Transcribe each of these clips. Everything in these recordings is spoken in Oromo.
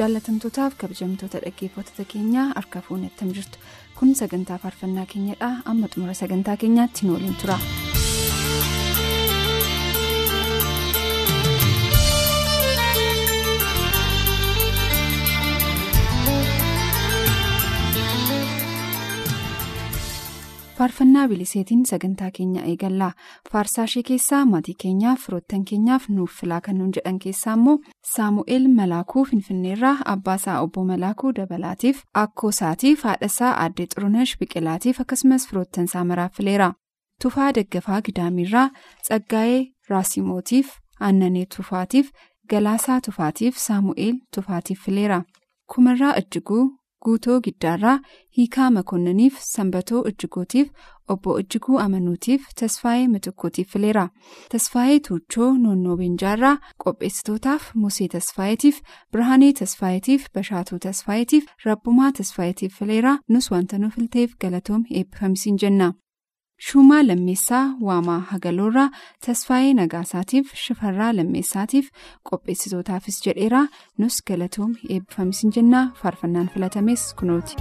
Jaallatamtootaaf kabajamtoota dhaggeeffattoota keenyaa harka fuunni attam jirtu kun sagantaa faarfannaa keenyadha amma xumura sagantaa keenyaatti nu waliin tura. Faarfannaa biliseetiin sagantaa keenya eegallaa faarsaa ishee keessaa maatii keenyaaf firoottan keenyaaf nuuf filaa kan nuun jedhan keessaa immoo saamu'eel malaakuu finfinneerraa abbaasaa obbo malaakuu dabalaatiif akkoo isaatiif haadhasaa aaddee xurunesh biqilaatiif akkasumas firoottan isaa maraaf fileera tufaa daggafaa gidaamiirraa tsaggaa'ee raasimootiif aannanee tufaatiif galaasaa tufaatiif saamu'eel tufaatiif fileera kumarraa ijjiguu. Guutoo giddaarraa hiikaa makoonnaniif sanbatoo ijjigootiif obbo ijjiguu amanuutiif tasfaayee mitukkootiif fileera tasfaayee tuuchoo noonnoo beenjaarraa qopheessitootaaf musee tasfaayeetiif birhaanee tasfaayeetiif bashaatuu tasfaayeetiif rabbumaa tasfaayeetiif fileera nus wanta nu filteef galatoom eebbifamsiin jenna. Shumaa Lammeessaa Waamaa Hagaloorraa Tasfaayee Nagaasaatiif Shifarraa Lammeessaatiif qopheessitootaafis jedheera nus galatoom eebbifamsiin jennaa faarfannaan filatames kunooti.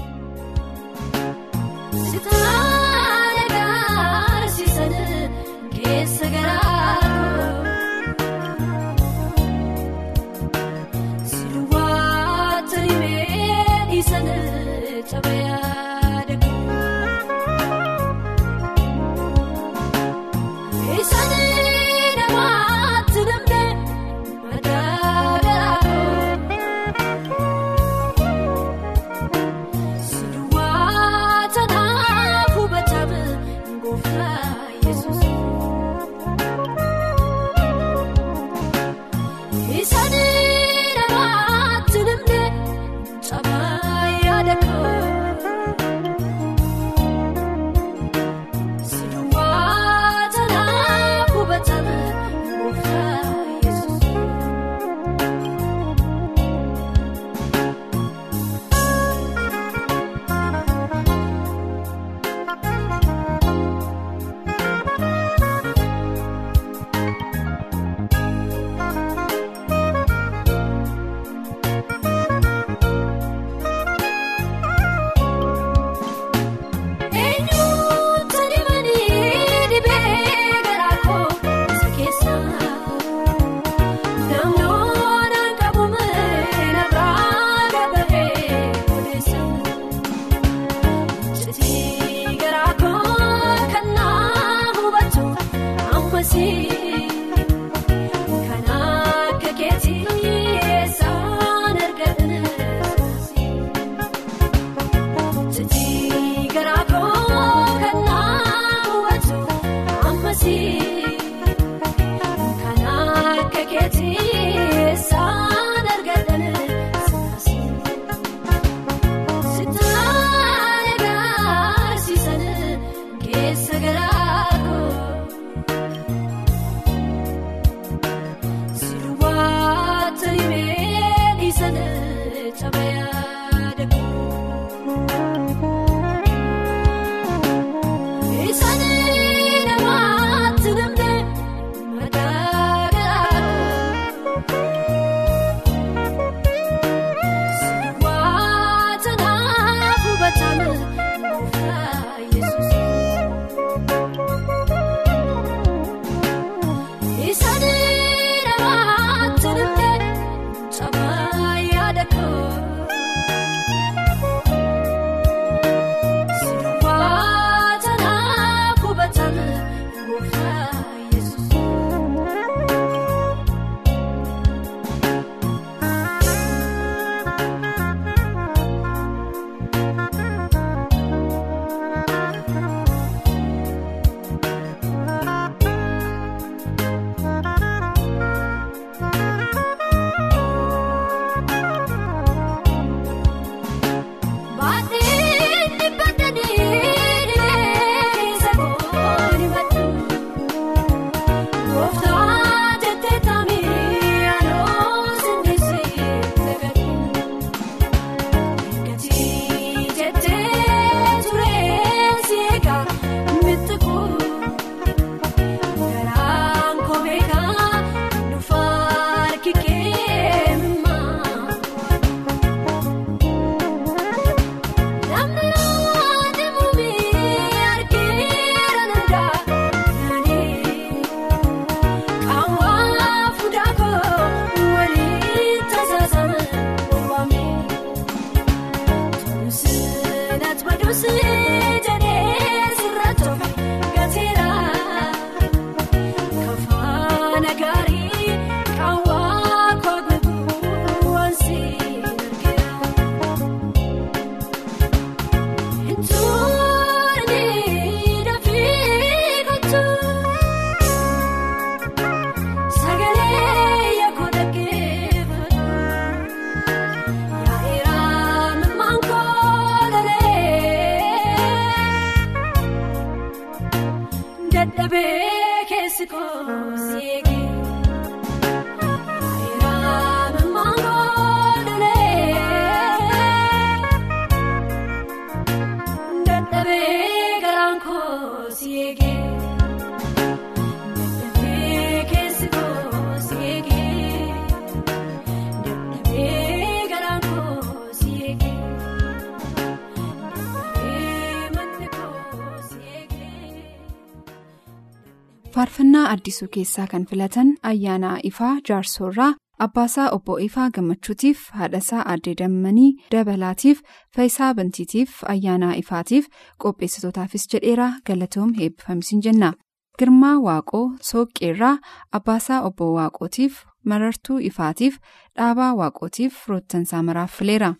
Faarfannaa addisuu keessaa kan filatan ayyaana ifaa jaarsoorraa abbaasaa obbo ifaa gammachuutiif haadhasaa addee dammanii dabalaatiif faayisaa bantiitiif ayyaana ifaatiif qopheessitootaafis jedheera galatoom eebbifamisiin jenna. Girmaa waaqoo sooqqeerraa abbaasaa obbo waaqootiif marartuu ifaatiif dhaabaa waaqootiif firoottansaa maraaf fileera.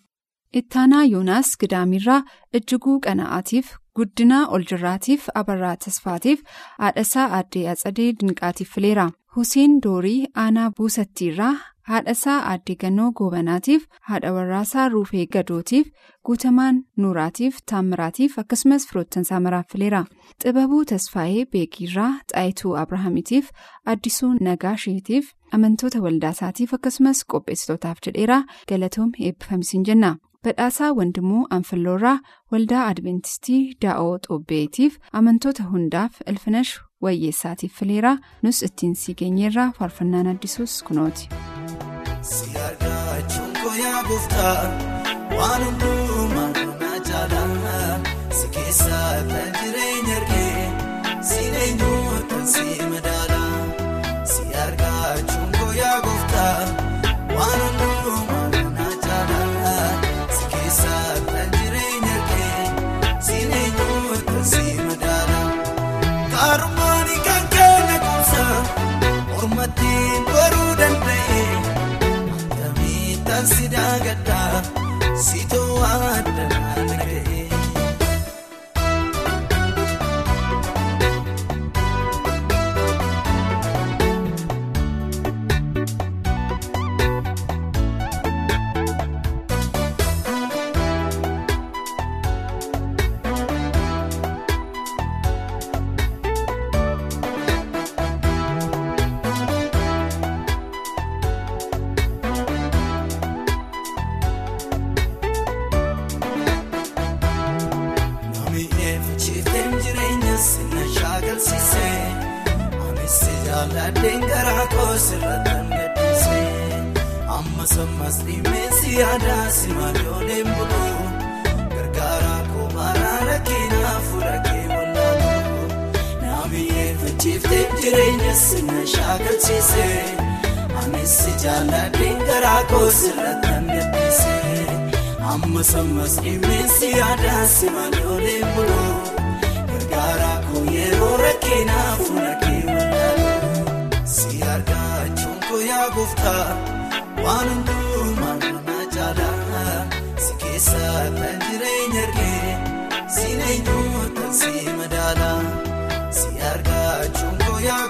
Ittaanaa yoonaas gidaamirraa ijjiguu qana'aatiif guddinaa oljirraatiif abarraa tasfaatiif haadhasaa addee atsadee dinqaatiif fileera. Huseen doorii aanaa buusattiirraa haadhasaa addee gannoo goobanaatiif haadha warraasaa ruufee gadootiif guutamaan nuuraatiif taammiraatiif akkasumas firoottansaa maraaf fileera. Xibabuu tasfaayee beekiirraa xaayituu abrahaamitiif addisuu nagaasheetiif amantoota waldaasaatiif akkasumas qopheessitootaaf jedheera. Galatoom eebbifamisiin jenna. Badhaasaa wandimuu anfalloorraa waldaa adventistii daa'oo xoobbeetiif amantoota hundaaf ilfinash wayyeessaatiif fileera nus ittiin si geenyeerraa faarfannaan addisuus kunooti. si argachuun koyaa gooftaa waan hundumaa kana maallooleen buluu gargaaraa koo yeroo rakkinaa fuudhagee wallaaluu. Si argachuun koyaa gooftaa waan hundumaa kana caalaa si keessaa kan jireenya argee si eenyuutaan si madaala si argachuun koyaa gooftaa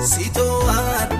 si too'aa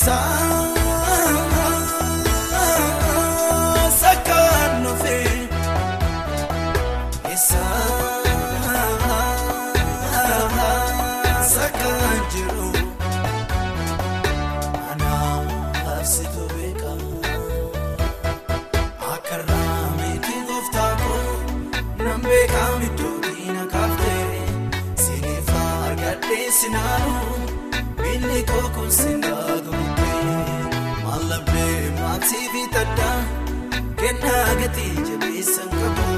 side. Gatii jabeessan qabu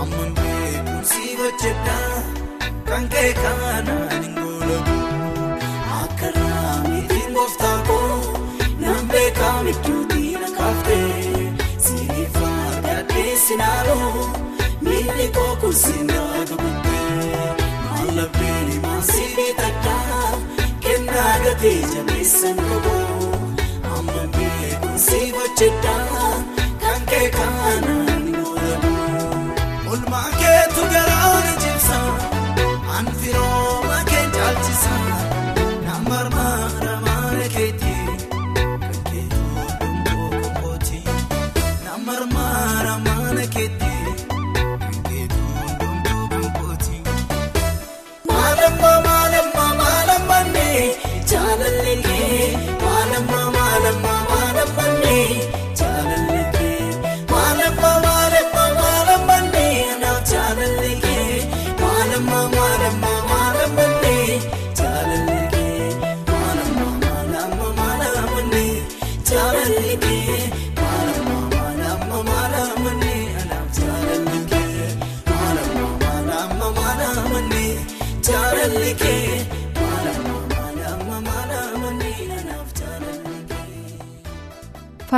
amman beekumsi hojjedhaa kan ka'e kaanaan hin goolabu akka raamitiin gooftaa koo nan beekaa midduu diina kaaftee siiniif argadhee sinaaluu miilli koo kun sinaa gurguree mallabbee maatii fi taddaa kennaa gatii jabeessan qabu amman beekumsi hojjedhaa kan ka'e kaanaan goolabu. Olmaa keetu garaana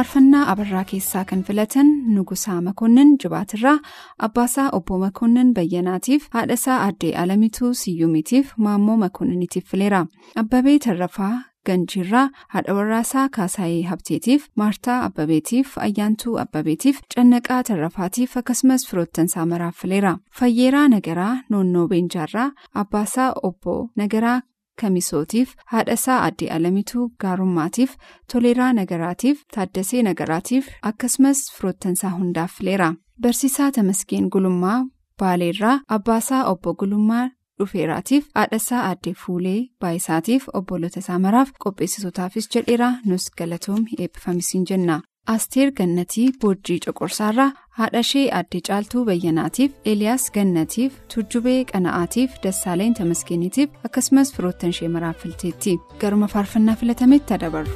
faarfannaa abarraa keessaa kan filatan nugusaa makonnin jibaatirraa abbaasaa obbo makonnin bayyanaatiif haadhasaa addee alamituu siyyumiitiif maammoo makonniniitiif fileera abbabee tarrafaa ganjiirraa haadha warraasaa kaasaayee habteetiif maartaa abbabeetiif ayyaantuu abbabeetiif cannaqaa tarrafaatiif akkasumas firoottansaa maraaf fileera fayyeeraa nagaraa noonnoo beenjaarraa abbaasaa obbo nagaraa Kamisootiif haadhasaa addee alamituu gaarummaatiif toleeraa nagaraatiif taaddasee nagaraatiif akkasumas firoottansaa hundaaf fileera barsiisaa tamasgeen gulummaa baaleerraa abbaasaa obbo gulummaa dhufeeraatiif haadhasaa addee fuulee baayisaatiif obbolota isaa maraaf qopheessitootaafis jedheera nus galatoom eebbifamisiin jenna. Asteer Gannatii Boojjii Coqorsaarraa haadhashee addee caaltuu bayyanaatiif Eeliyaas Gannatiif Turjubee Qana'aatiif Dassaaleen Tamasgeeniitiif akkasumas firoottan ishee maraaf filteetti. Garuma faarfannaa filatametti dabarru.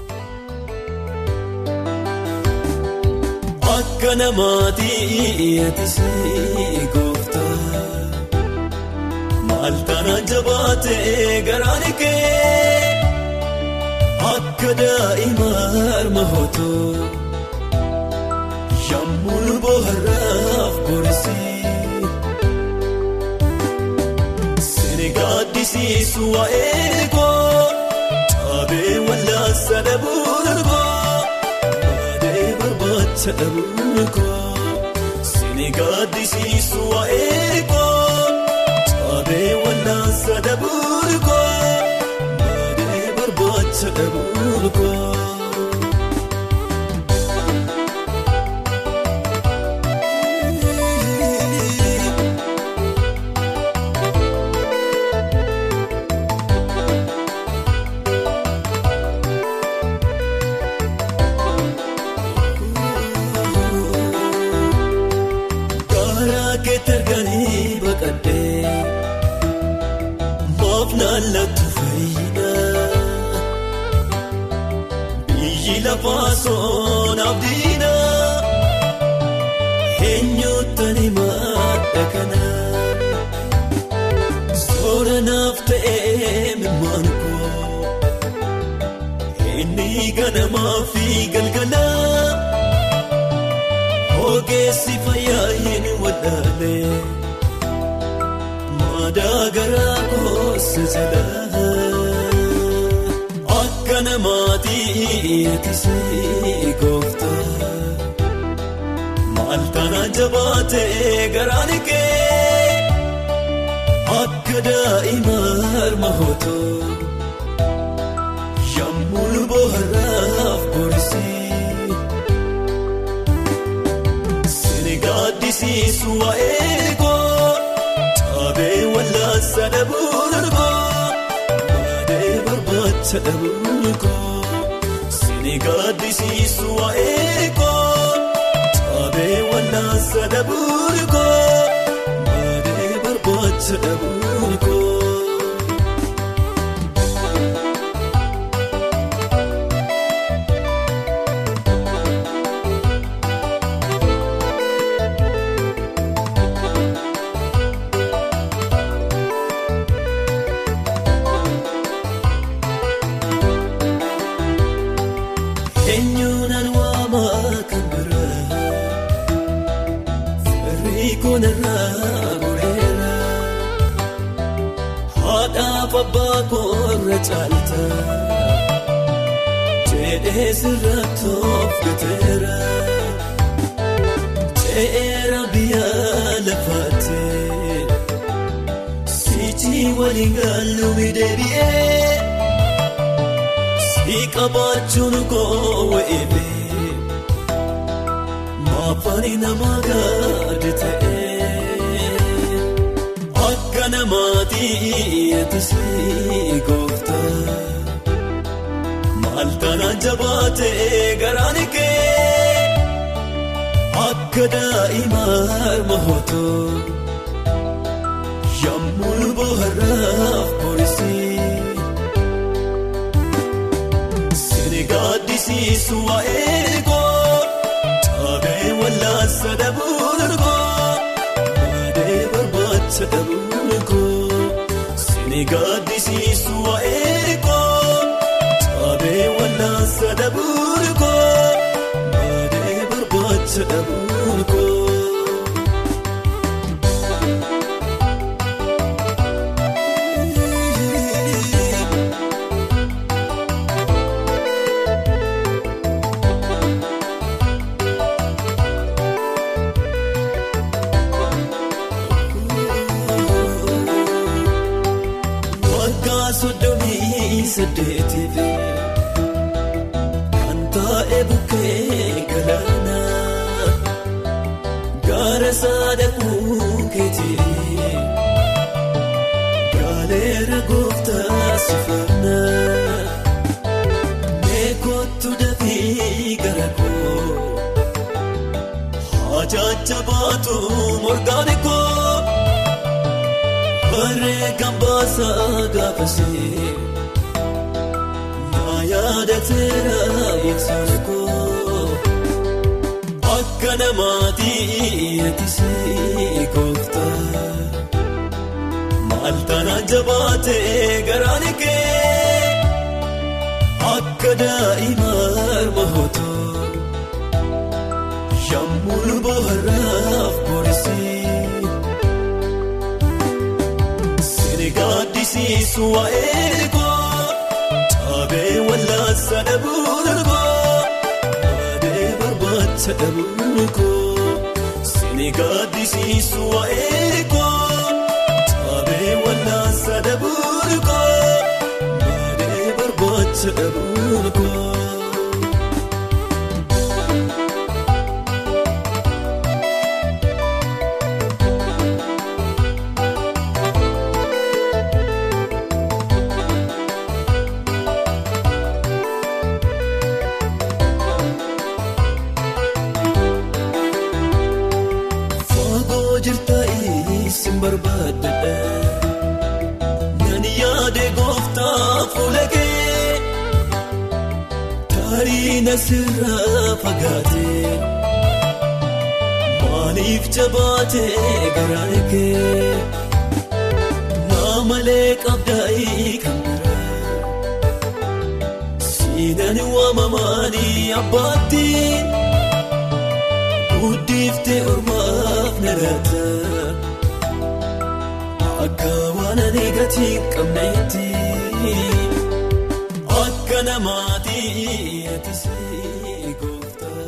Akka namaatii atisii gooftaa maal taanaan jabaatee garaan kee? Akka daa'ima harma hootoo yommuu nu booharraaf borisii sini gaaddisiisu waa'ee koo caabee wallaansa dhabuun koo. barbaacha dhabuun koo sini gaaddisiisu waa'ee koo caabee wallaansa dhabuun koo baadee barbaacha dhabuun koo. Biyyi lafaa soon abdiina eenyuutani madda kana soora naaf ta'ee mimaan koo inni ganamaa fi galgala ogeessi fayyaa hin wadhaalee. Daagaraa koosa jedhaa akka namaatii eetisee gooftaa maal taanaan jabaatee garaan kee akka daa'ima harma hootoo yommuu bohaaraaf borisii sini gaaddisiisu waa'ee koo sini gaaddisiisu waa'ee koo taabee wallaansa dhabuun koo baadee barbaacha dhabuun koo. Koorra caalta jedhee sirra toofgateera ce'eera biyya lafaatee sichi waliin gaalluumi deebi'ee. Qabaachuun koo wa'eebee maafani nama gaadi ta'ee akka namaatii eetisii kanaan jabaatee garaan kee akka daa'imaa mahootoo yemmuu bohaaraaf boorisii. Gaaddisiisu waa'ee koo taabee wallaansa dhabuun koo baadee barbaacha dhabuun koo sini gaaddisiisu waa'ee wallaansa dhabuun koo gaara saadaquu keetii gaaleera gooftaa sifaana meekootu dafii gara koo hajaacha baatu morgaan koo barree kan baasaa gaafasee. yaadateera ibsaan koo namaatii eetisii gooftaa maal tanaan jabaatee garaan kee akka daa'imaa mahootoo yemmuu bohaaraaf boorisii sini gaaddisiisu waa'ee koo. Taabee wallaansa dhabuun koo barbaacha dhabuun koo sini gaaddisiisu waa'ee koo taabee wallaansa dhabuun koo baadee barbaacha dhabuun koo. Waan ani gatii qabneetti akka namaatii eetisii gooftaa.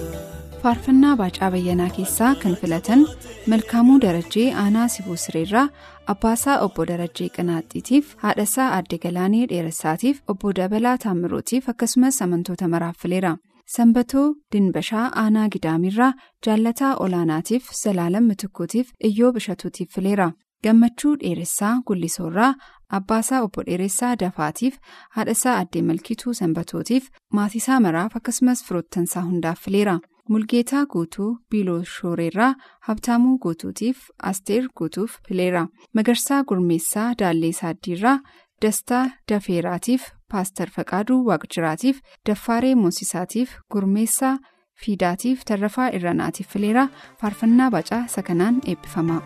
faarfannaa baacaa bayyanaa keessaa kan filatan milkaamuu darajjee aanaa sibuu sireerraa abbaasaa obbo darajjee qinaaxxiitiif haadhasaa aadde galaanee dheeressaatiif obbo dabalaa taammirootiif akkasumas amantoota maraaf fileera sanbatoo dinbashaa aanaa gidaamirraa jaallataa olaanaatiif zalaalam mitikkuutiif iyyoo bishatuutiif fileera gammachuu dheeressaa gullisoorraa abbaasaa obbo dheeressaa dafaatiif haadhasaa addee malkituu sanbatootiif maatiisaa maraaf akkasumas firoottansaa hundaaf fileera. Mulgeetaa guutuu biiloo shooreerraa habtaamuu guutuutiif asteer guutuuf fileera. Magarsaa gurmeessaa daallee saaddiirraa dastaa dafeeraatiif paastar faqaaduu waaqjiraatiif daffaaree moosisaatiif gurmeessaa fiidaatiif tarrafaa irranaatiif fileera. Faarfannaa bacaa sakanaan eebbifama.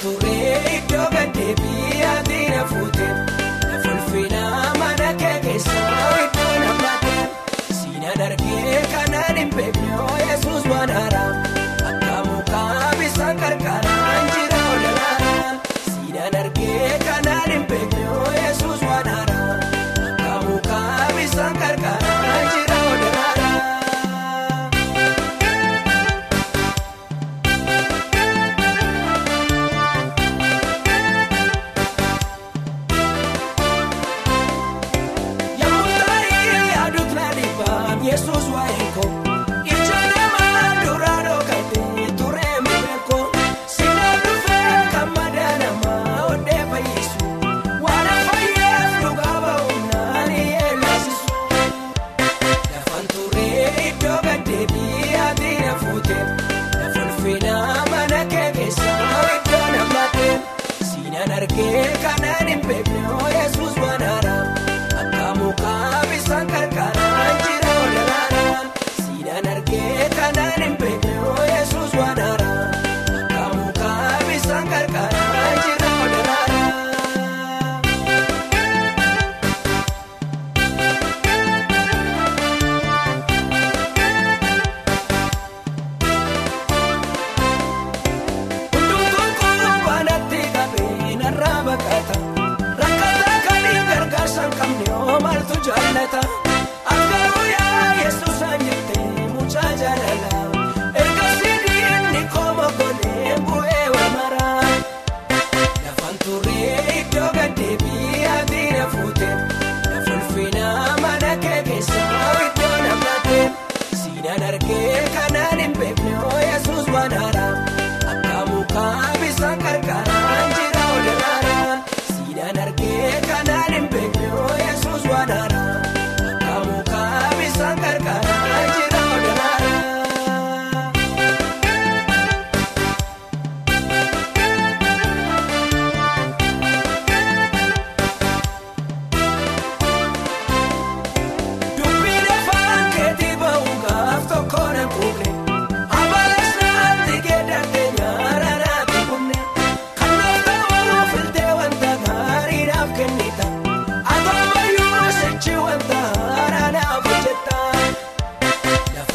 Turee iddoo gaddeebii ati na fuute lafa ulfinaa mana kee keessaa iddoo namatti siinaan argee kanaan hin beekne yesus waan haaraa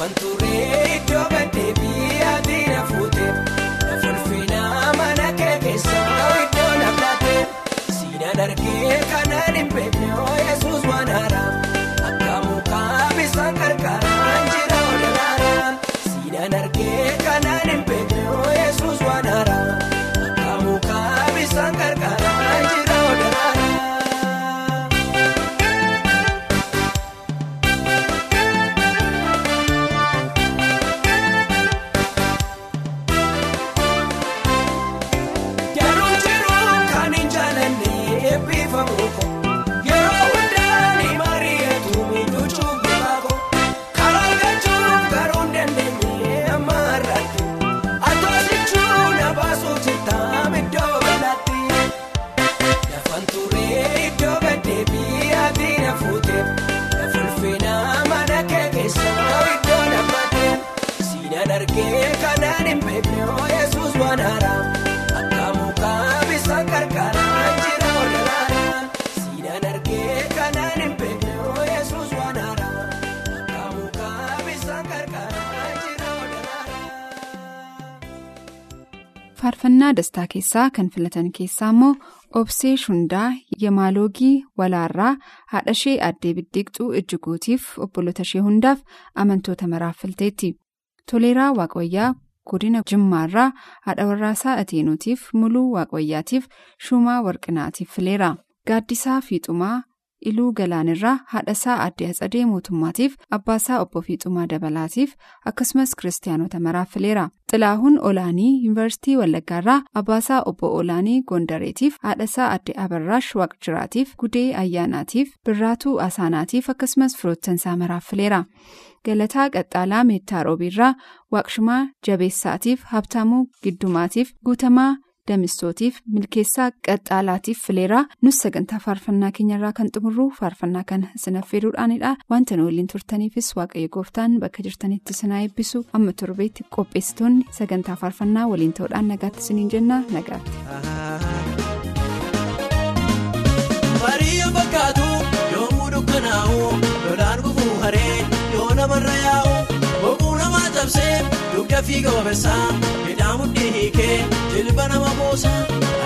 ಬಂತು faarfannaa dastaa keessaa kan filatan keessaa immoo obsee shundaa yamaaloogii walaarraa haadhashee addee biddiiqxuu ijjiguutiif obbolota ishee hundaaf amantoota maraaf filteetti toleeraa waaqayyaa godina jimmaarraa haadha warraasaa ateenootiif muluu waaqayyaatiif shumaa warqinaatiif fileera gaaddisaa fiixumaa iluu galaanirraa haadhasaa addee atsadee mootummaatiif abbaasaa obbo fiixumaa dabalaatiif akkasumas kiristaanota maraaf fileera xilaahuun olaanii yuunivarsiitii wallaggaarraa abbaasaa obbo olaanii gondareetiif haadhasaa addee abarraash waaqjiraatiif gudee ayyaanaatiif birraatuu asaanaatiif akkasumas firoottansaa maraaf fileera. galataa qaxxaalaa meettaa roobiirraa waaqshumaa jabeessaatiif habtaamuu giddumaatiif guutamaa damistootiif milkeessaa qaxxaalaatiif fileeraa nus sagantaa faarfannaa keenyarraa kan xumurru faarfannaa kana isin affeeruudhaanidha wanta nu waliin turtaniifis waaqayyo gooftaan bakka jirtanitti isin haa eebbisu amma torbeetti qopheessitoonni sagantaa faarfannaa waliin ta'uudhaan nagaatti isiniin jenna nagaatti. namarra yaa'u boquu namaa cabsee dugda fiiga wabeessaa midhaan mudhii hiikee jilba nama buusa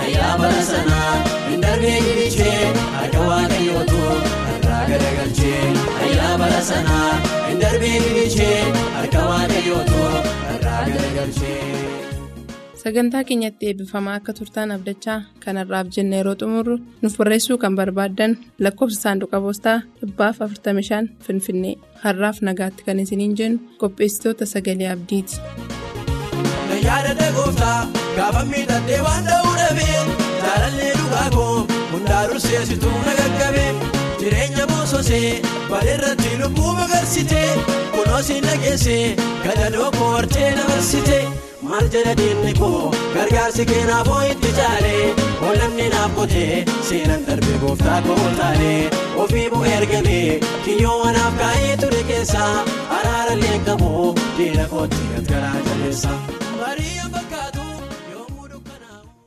ayyaa bara sanaa hin darbee gilichee harka waaqayyootu irraa gadagalchee ayyaa bara sanaa hin darbee sagantaa keenyatti eebbifamaa akka turtaan abdachaa kanarraaf jenna yeroo xumurru nuuf barreessuu kan barbaaddan lakkoofsa saanduqa poostaa dhibbaaf 45 finfinnee har'aaf nagaatti kan isiniin jennu qopheessitoota sagalee abdiiti. na yaadadha gooftaa gaafa miidhagdee waan ta'uu dhabee jaalallee dhugaa koo hundaa durseessituu na gaggabee jireenya boososee bareerratti lubbuu magarsitee kunoosii nageessee gadadoo koo hortee dabarsitee. maal jedha diinni koo gargaarsi keenaafoo itti caalee oollamni naaf qotee seenan darbee gooftaa koo oltaalee ofii bu'ee ergamee kiyyoo wanaaf kaa'ee ture keessaa araara leenqamoo diina kootti jaleessa. Marii fakkaatu.